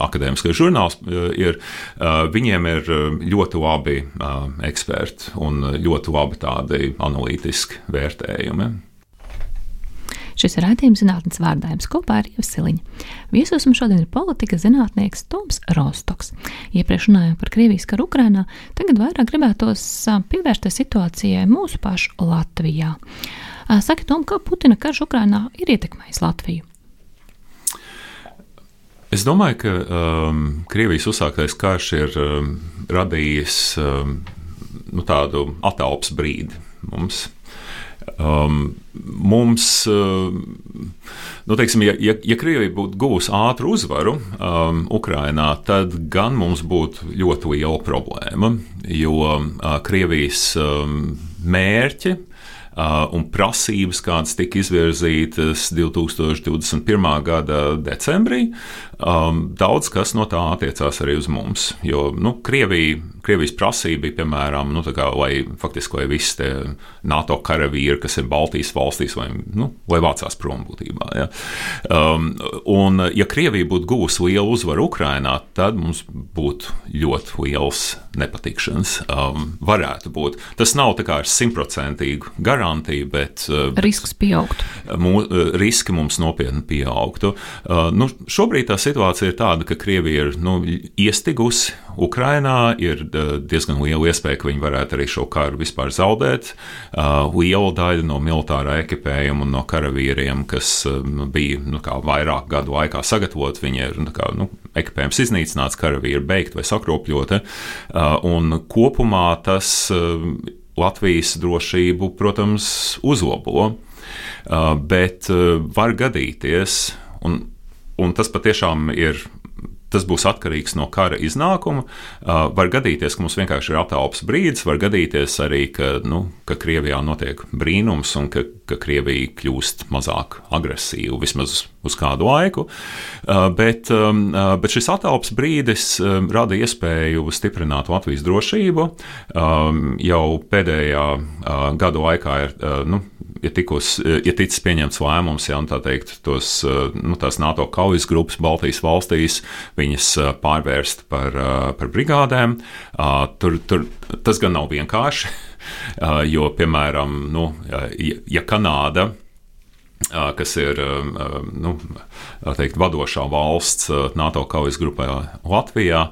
akadēmiskais žurnāls, ir, uh, viņiem ir ļoti labi uh, eksperti un ļoti labi tādi analītiski vērtējumi. Šis ir raidījums zinātnes vārdājums kopā ar Ievsiliņu. Viesos mums šodien ir politika zinātnieks Toms Rostoks. Iepriekš runājām par Krievijas karu Ukrainā, tagad vairāk gribētos pievērsties situācijai mūsu pašu Latvijā. Saki, Tom, kā Putina karš Ukrainā ir ietekmējis Latviju? Es domāju, ka um, Krievijas uzsāktais karš ir um, radījis um, nu, tādu attēlpas brīdi mums. Um, mums, uh, nu, teiksim, ja, ja, ja Krievija būtu guvusi ātru uzvaru um, Ukrainā, tad gan mums būtu ļoti liela problēma, jo uh, Krievijas um, mērķi uh, un prasības, kādas tika izvirzītas 2021. gada decembrī, um, daudz kas no tā attiecās arī uz mums. Jo nu, Krievija Krievijas prasība bija, piemēram, nu, kā, lai faktiski lai visi NATO karavīri, kas ir Baltijas valstīs, vai, nu, lai vācās prom būtībā. Ja. Um, un, ja Krievija būtu guvusi lielu uzvaru Ukrainā, tad mums būtu ļoti liels nepatikšanas. Um, varētu būt. Tas nav tā kā ar simtprocentīgu garantiju, bet uh, risks pieaugtu. Mū, uh, riski mums nopietni pieaugtu. Uh, nu, šobrīd tā situācija ir tāda, ka Krievija ir nu, iestigusi Ukrainā, ir diezgan liela iespēja, ka viņi varētu arī šo karu vispār zaudēt. Liela daļa no militārā ekipējuma un no karavīriem, kas um, bija nu, vairāk gadu laikā sagatavoti, viņi ir nu, kā, nu, ekipējums iznīcināts, karavīri beigti vai sakropļoti. Un kopumā tas Latvijas drošību, protams, uzlabo. Bet var gadīties, un, un tas patiešām ir Tas būs atkarīgs no kara iznākuma. Uh, var gadīties, ka mums vienkārši ir aptaupas brīdis, var gadīties arī, ka, nu, ka Krievijā notiek brīnums un ka, ka Krievija kļūst mazāk agresīva vismaz uz kādu laiku. Uh, bet, um, uh, bet šis aptaupas brīdis um, rada iespēju stiprināt Latvijas drošību. Um, jau pēdējā uh, gadu laikā ir. Uh, nu, ir, tikus, ir ticis pieņemts lēmums, ja teikt, tos, nu, tās NATO kaujas grupas Baltijas valstīs, viņas pārvērst par, par brigādēm. Tur, tur, tas gan nav vienkārši, jo, piemēram, nu, ja, ja Kanāda kas ir nu, teikt, vadošā valsts NATO kaujas grupā Latvijā.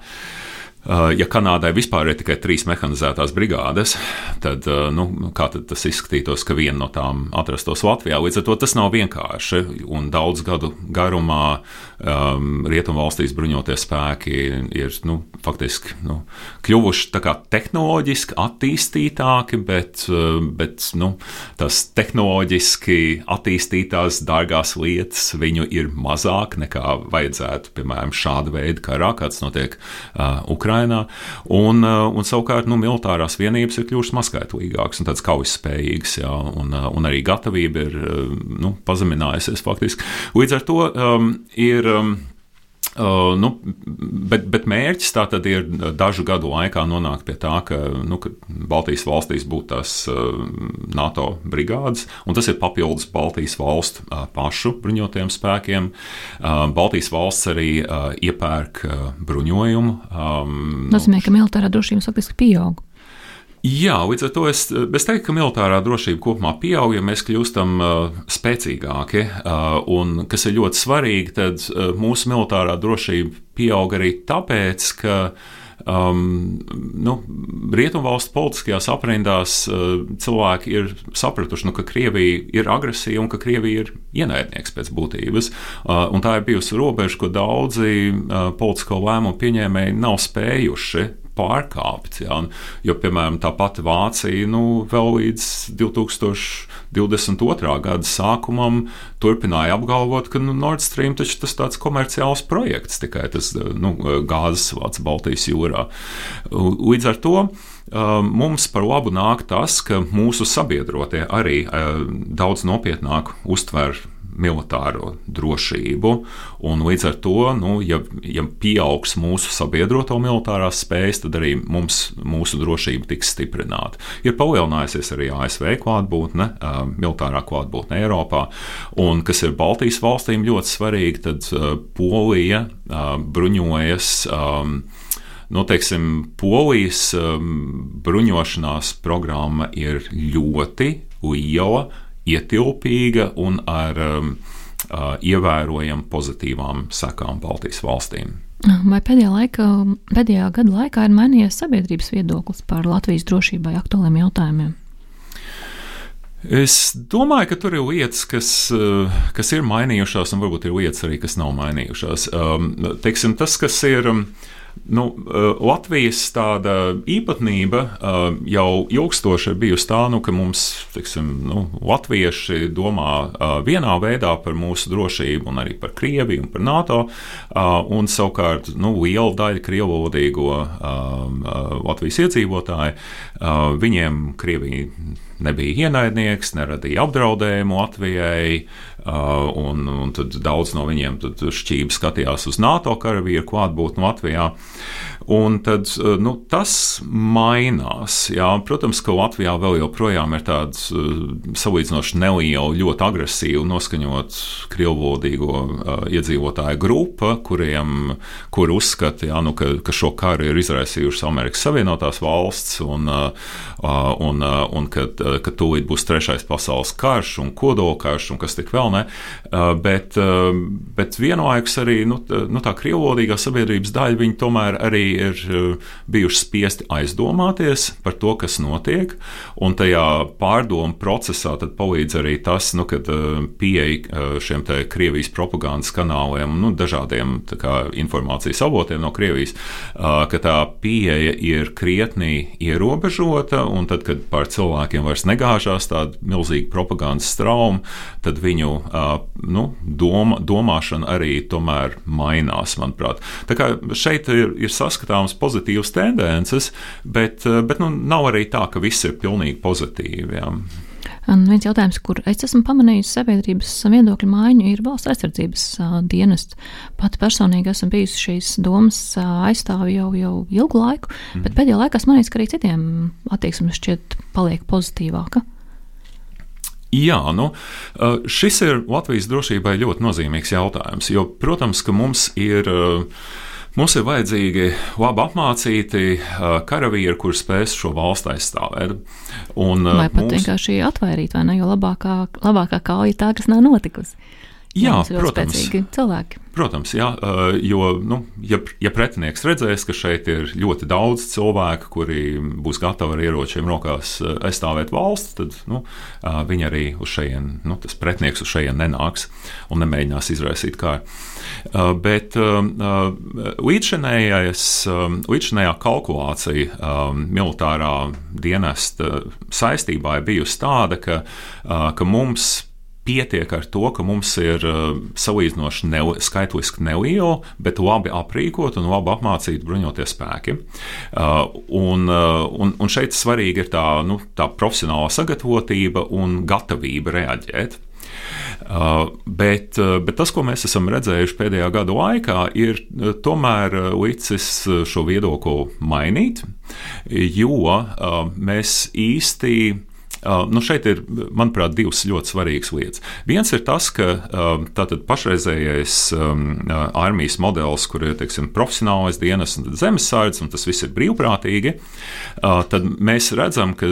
Uh, ja Kanādai vispār ir tikai trīs mehanizētās brigādes, tad, uh, nu, kā tad tas izskatītos, ka viena no tām atrastos Latvijā? Līdz ar to tas nav vienkārši. Un daudz gadu garumā um, Rietumvalstīs bruņotie spēki ir nu, faktiski nu, kļuvuši tehnoloģiski attīstītāki, bet, uh, bet nu, tas tehnoloģiski attīstītās dārgās lietas viņu ir mazāk nekā vajadzētu, piemēram, šāda veida karā, kāds notiek uh, Ukrainā. Un, un savukārt nu, militārās vienības ir kļuvušas mazskaitlīgākas un tādas kaujaspējīgas, jā, un, un arī gatavība ir nu, pazeminājusies faktiski. Līdz ar to um, ir. Um, Uh, nu, bet, bet mērķis tā tad ir dažu gadu laikā nonākt pie tā, ka, nu, ka Baltijas valstīs būtu tās uh, NATO brigādes, un tas ir papildus Baltijas valstu uh, pašu bruņotajiem spēkiem. Uh, Baltijas valsts arī uh, iepērk uh, bruņojumu. Um, Nozīmē, ka militārā drošība faktiski pieaug. Jā, līdz ar to es, es teiktu, ka militārā drošība kopumā pieaug, ja mēs kļūstam uh, spēcīgāki. Uh, un, kas ir ļoti svarīgi, tad uh, mūsu militārā drošība pieaug arī tāpēc, ka um, nu, Rietumvalstu politiskajās aprindās uh, cilvēki ir sapratuši, nu, ka Krievija ir agresija un ka Krievija ir ienaidnieks pēc būtības. Uh, tā ir bijusi robeža, ko daudzi uh, politisko lēmumu pieņēmēji nav spējuši pārkāpts. Ja? Jo, piemēram, tā pati Vācija nu, vēl līdz 2022. gada sākumam turpināja apgalvot, ka nu, Nord Stream taču tas tāds komerciāls projekts, tikai tas nu, gāzes vāts Baltijas jūrā. Līdz ar to. Mums par labu nāk tas, ka mūsu sabiedrotie arī daudz nopietnāk uztver militāro drošību. Līdz ar to, nu, ja, ja pieaugs mūsu sabiedroto militārās spējas, tad arī mums, mūsu drošība tiks stiprināta. Ir palielinājusies arī ASV klātbūtne, militārā klātbūtne Eiropā, un kas ir Baltijas valstīm ļoti svarīgi, tad Polija bruņojas. Nu, teiksim, Polijas um, bruņošanās programma ir ļoti liela, ietilpīga un ar um, uh, ievērojami pozitīvām sekām Baltijas valstīm. Vai pēdējā, laika, pēdējā gada laikā ir mainījies sabiedrības viedoklis par Latvijas drošībai aktuāliem jautājumiem? Es domāju, ka tur ir lietas, kas, uh, kas ir mainījušās, un varbūt ir lietas arī, kas nav mainījušās. Um, teiksim, tas, kas ir. Um, Nu, eh, Latvijas tāda īpatnība eh, jau ilgstoši ir bijusi tā, nu, ka mums, tiksim, nu, latvieši domā eh, vienā veidā par mūsu drošību, un arī par Krieviju un par NATO, un savukārt nu, liela daļa krievalodīgo Latvijas iedzīvotāju, viņiem Krievija nebija ienaidnieks, neradīja apdraudējumu Latvijai. Uh, un, un tad daudz no viņiem šķīvi skatījās uz NATO karavīru klātbūtni Latvijā. Un tad, uh, nu, tas mainās. Jā. Protams, ka Latvijā vēl joprojām ir tāda uh, salīdzinoši neliela, ļoti agresīva, noskaņot krievlodīgo uh, iedzīvotāju grupa, kuriem kur uzskata, jā, nu, ka, ka šo karu ir izraisījušas Amerikas Savienotās valsts un, un, un ka, ka tūlīt būs trešais pasaules karš un kodolkarš un kas tik vēl ne. Bet, bet vienlaikus arī nu, nu, tā krievlodīgā sabiedrības daļa, viņi tomēr arī ir uh, bijuši spiesti aizdomāties par to, kas notiek. Un tajā pārdomu procesā palīdz arī tas, nu, kad pieeja šiem Krievijas propagandas kanāliem nu, dažādiem kā, informācijas avotiem no Krievijas, ka tā pieeja ir krietni ierobežota, tad, kad pār cilvēkiem vairs negāžās tāda milzīga propagandas strauma, tad viņu nu, doma, domāšana arī tomēr mainās, manuprāt. Tā kā šeit ir, ir saskatāmas pozitīvas tendences, bet, bet nu, nav arī tā, ka viss ir pilnīgi pozitīvi. Jā. Un viens jautājums, kur es esmu pamanījis sabiedrības viedokļu maiņu, ir valsts aizsardzības uh, dienests. Pati personīgi esmu bijusi šīs domas uh, aizstāvi jau, jau ilgu laiku, mm. bet pēdējā laikā esmu manījis, ka arī citiem attieksme šķiet paliek pozitīvāka. Jā, nu, šis ir Latvijas drošībai ļoti nozīmīgs jautājums, jo, protams, ka mums ir. Mums ir vajadzīgi labi apmācīti karavīri, kuriem spēs šo valstu aizstāvēt. Un, vai pat mūs... vienkārši atvairīt, vai ne? Jo labākā, labākā kauja ir tā, kas nav notikusi. Jā, protams. Cilvēki. Protams, jā, jo, nu, ja, ja pretinieks redzēs, ka šeit ir ļoti daudz cilvēku, kuri būs gatavi ar ieročiem rokās aizstāvēt valsts, tad nu, viņi arī uz šejienes, nu, tas pretinieks uz šejienes nenāks un nemēģinās izraisīt kāru. Bet līdzšinējā kalkulācija militārā dienesta saistībā ir bijusi tāda, ka, ka mums pietiek ar to, ka mums ir uh, salīdzinoši ne, skaitliski neliela, bet labi aprīkot un labi apmācīti bruņotie spēki. Uh, un, uh, un, un šeit svarīgi ir tā, nu, tā profesionāla sagatavotība un gatavība reaģēt. Uh, bet, uh, bet tas, ko mēs esam redzējuši pēdējā gada laikā, ir uh, tomēr uh, licis šo viedokli mainīt, jo uh, mēs īsti nu šeit ir, manuprāt, divas ļoti svarīgas lietas. Viens ir tas, ka uh, tātad pašreizējais um, uh, armijas modelis, kur ir teiksim, profesionālais dienas un zemesardze, un tas viss ir brīvprātīgi, tad mēs redzam, ka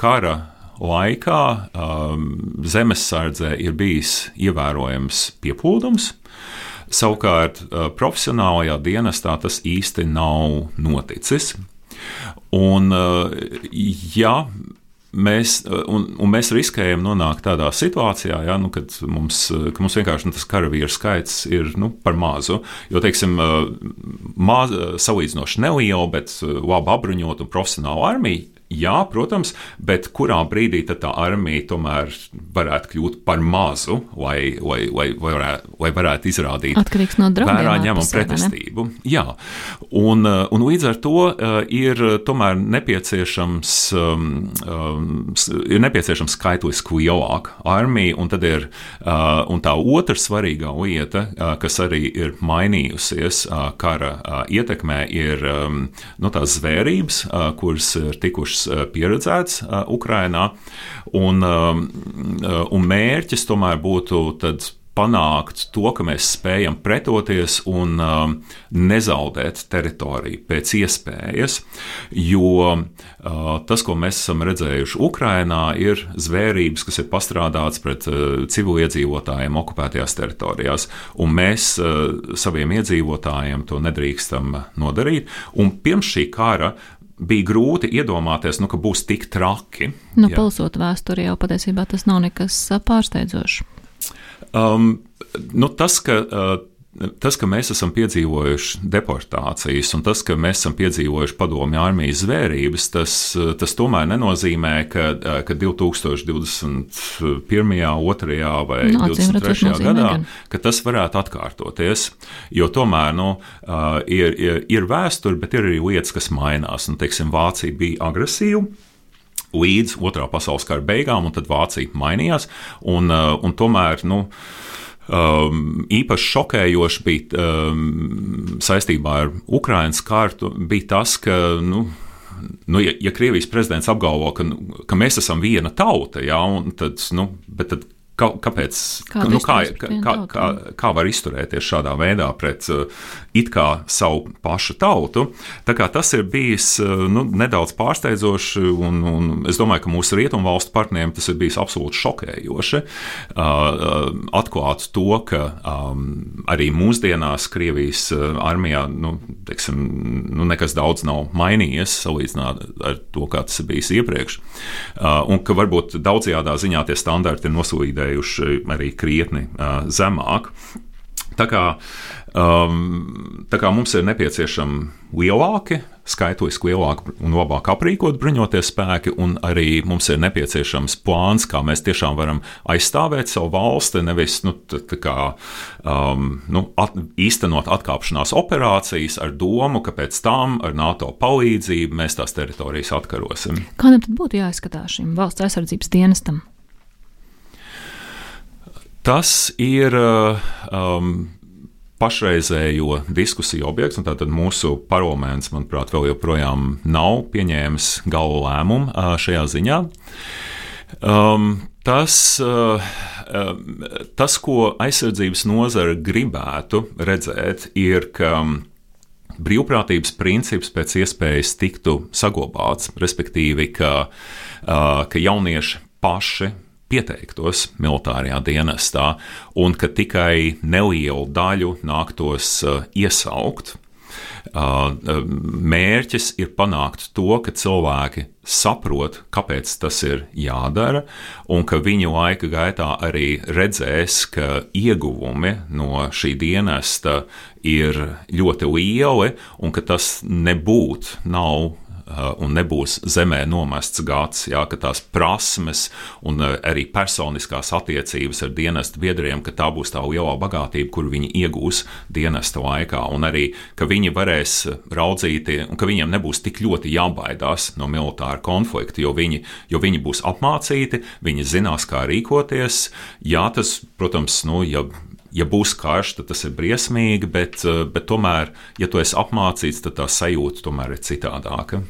kara laikā um, zemesardzē ir bijis ievērojams pieplūdums. Savukārt, profesionālajā dienestā tas īsti nav noticis. Un, ja Mēs, un, un mēs riskējam nonākt tādā situācijā, ja, nu, kad mums, ka mums vienkārši nu, tas karavīru skaits ir nu, par mazu. Jo, teiksim, maz, salīdzinoši neliela, bet labi apbruņota un profesionāla armija Jā, protams, bet kurā brīdī tā armija tomēr varētu kļūt par mazu, lai, lai, lai, varētu, lai varētu izrādīt Atkarīgs no draudiem. Vērā ņemam pretestību. Jā, un, uh, un līdz ar to uh, ir tomēr nepieciešams, um, um, ir nepieciešams skaitliski lielāka armija, un tad ir, uh, un tā otra svarīgā lieta, kas arī ir mainījusies kara ietekmē, ir um, no nu, tās zvērības, kuras ir tikušas Eh, pieredzēts eh, Ukrainā, un, eh, un mērķis tomēr būtu tad panākt to, ka mēs spējam pretoties un uh, nezaudēt teritoriju pēc iespējas, jo uh, tas, ko mēs esam redzējuši Ukrajinā, ir zvērības, kas ir pastrādāts pret uh, civiliedzīvotājiem okupētajās teritorijās, un mēs saviem iedzīvotājiem to nedrīkstam nodarīt. Un pirms šī kara bija grūti iedomāties, nu, ka būs tik traki. Nu, pulsot vēsturi jau patiesībā tas nav nekas pārsteidzošs. Um, nu, tas, ka uh, tas, ka mēs esam piedzīvojuši deportācijas un tas, ka mēs esam piedzīvojuši padomju armijas zvērības, tas, tas tomēr nenozīmē, ka, ka 2021., 2. vai no, 23. gadā gan. tas varētu atkārtoties. Jo tomēr nu, ir, ir, ir vēsture, bet ir arī lietas, kas mainās. Nu, teiksim, Vācija bija agresīva līdz otrā pasaules kara beigām, un tad Vācija mainījās. Un, un tomēr, nu, Um, īpaši šokējoši bija um, saistībā ar Ukraiņas kārtu, bija tas, ka. Nu, nu, ja, ja Krievijas prezidents apgalvo, ka, nu, ka mēs esam viena tauta, ja, tad, nu, tad Kā, kāpēc? Kādu nu, kā, kā, kā, kā var izturēties šādā veidā pret uh, it kā savu pašu tautu? Tas ir bijis uh, nu, nedaudz pārsteidzoši, un, un es domāju, ka mūsu rietumu valstu partneriem tas ir bijis absolūti šokējoši. Uh, atklāt to, ka um, arī mūsdienās Krievijas armijā nu, teiksim, nu, nekas daudz nav mainījies salīdzinot ar to, kā tas ir bijis iepriekš, un ka varbūt daudzajā ziņā tie standarti ir nosūtīti vērtējuši arī krietni zemāk. Tā kā, um, tā kā mums ir nepieciešami lielāki, skaitliski lielāki un labāk aprīkot bruņoties spēki, un arī mums ir nepieciešams plāns, kā mēs tiešām varam aizstāvēt savu valsti, nevis nu, kā, um, nu, at, īstenot atkāpšanās operācijas ar domu, ka pēc tam ar NATO palīdzību mēs tās teritorijas atkarosim. Kādam tad būtu jāizskatās šim valsts aizsardzības dienestam? Tas ir um, pašreizējo diskusiju objekts, un tātad mūsu parlaments, manuprāt, vēl joprojām nav pieņēmis galu lēmumu uh, šajā ziņā. Um, tas, um, tas, ko aizsardzības nozara gribētu redzēt, ir, ka brīvprātības princips pēc iespējas tiktu saglabāts, respektīvi, ka, ka jaunieši paši pieteiktos militārajā dienestā, un ka tikai nelielu daļu nāktos uh, iesaukt. Uh, uh, mērķis ir panākt to, ka cilvēki saprot, kāpēc tas ir jādara, un ka viņu laika gaitā arī redzēs, ka ieguvumi no šī dienesta ir ļoti lieli, un ka tas nebūtu nav un nebūs zemē nomests gads, jā, ka tās prasmes un arī personiskās attiecības ar dienestu biedriem, ka tā būs tā lielā bagātība, kur viņi iegūs dienesta laikā, un arī, ka viņi varēs raudzīties, un ka viņiem nebūs tik ļoti jābaidās no militāra konflikta, jo viņi, jo viņi būs apmācīti, viņi zinās, kā rīkoties. Jā, tas, protams, nu, ja ja būs karš, tad tas ir briesmīgi, bet, eh, bet tomēr, ja tu esi apmācīts, tad tā sajūta tomēr ir citādāka.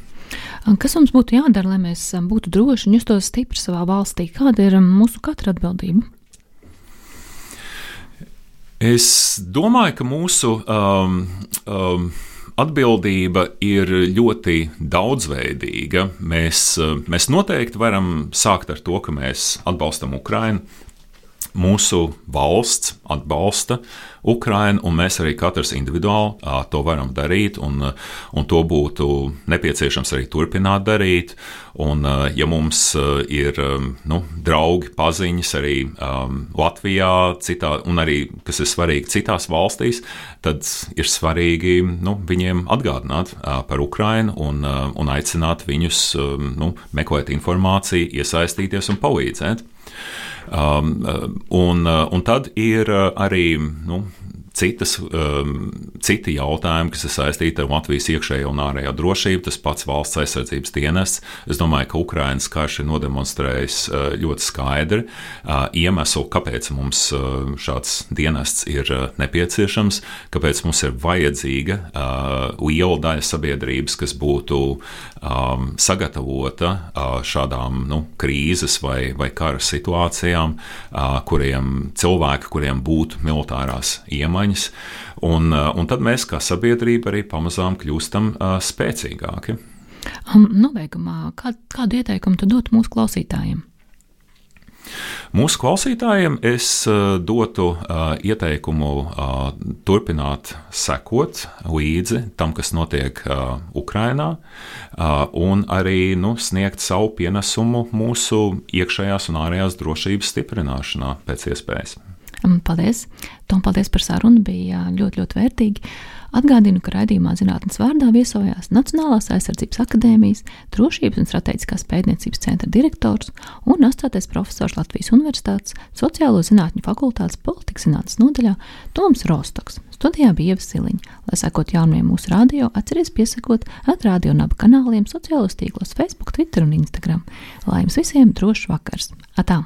Kas mums būtu jādara, lai mēs um, būtu droši un justos stipri savā valstī? Kāda ir um, mūsu katra atbildība? Es domāju, ka mūsu um, um, atbildība ir ļoti daudzveidīga. Mēs, uh, mēs noteikti varam sākt ar to, ka mēs atbalstam Ukrainu mūsu valsts atbalsta Ukrainu, un mēs arī katrs individuāli to varam darīt, un, un to būtu nepieciešams arī turpināt darīt. Un, ja mums ir nu, draugi, paziņas arī um, Latvijā, citā, un arī, kas ir svarīgi, citās valstīs, tad ir svarīgi nu, viņiem atgādināt uh, par Ukrainu un, uh, un aicināt viņus um, nu, meklēt informāciju, iesaistīties un palīdzēt. Um, un, un tad ir arī nu, citas, um, citi jautājumi, kas ir saistīti ar Latvijas iekšējo un ārējo drošību, tas pats valsts aizsardzības dienests. Es domāju, ka Ukraiņas karš ir nodemonstrējis uh, ļoti skaidri uh, iemeslu, kāpēc mums uh, šāds dienests ir uh, nepieciešams, kāpēc mums ir vajadzīga uh, liela daļa sabiedrības, kas būtu um, sagatavota uh, šādām nu, krīzes vai, vai kara situācijām, uh, kuriem cilvēki, kuriem būtu militārās iemaņas izmaiņas, un, uh, un tad mēs kā sabiedrība arī pamazām kļūstam uh, spēcīgāki. Um, nobeigumā, kā, kādu ieteikumu tu dot mūsu klausītājiem? Mūsu klausītājiem es uh, dotu uh, ieteikumu uh, turpināt sekot līdzi tam, kas notiek uh, Ukrajinā, un arī nu, sniegt savu pienesumu mūsu iekšējās un ārējās drošības stiprināšanā pēc iespējas. Paldies! Tom, paldies par sarunu, bija ļoti, ļoti vērtīgi. Atgādinu, ka raidījumā zinātnes vārdā viesojās Nacionālās aizsardzības akadēmijas, Drošības un strateģiskās pētniecības centra direktors un asociētais profesors Latvijas Universitātes Sociālo zinātņu fakultātes politikas zinātnes nodaļā Toms Rostoks. Studijā bija Ieva Siliņa. Lai sekot jaunumiem mūsu radio, atcerieties piesakot atrādio un abu kanāliem sociālos tīklos Facebook, Twitter un Instagram. Lai jums visiem drošs vakars! Atā!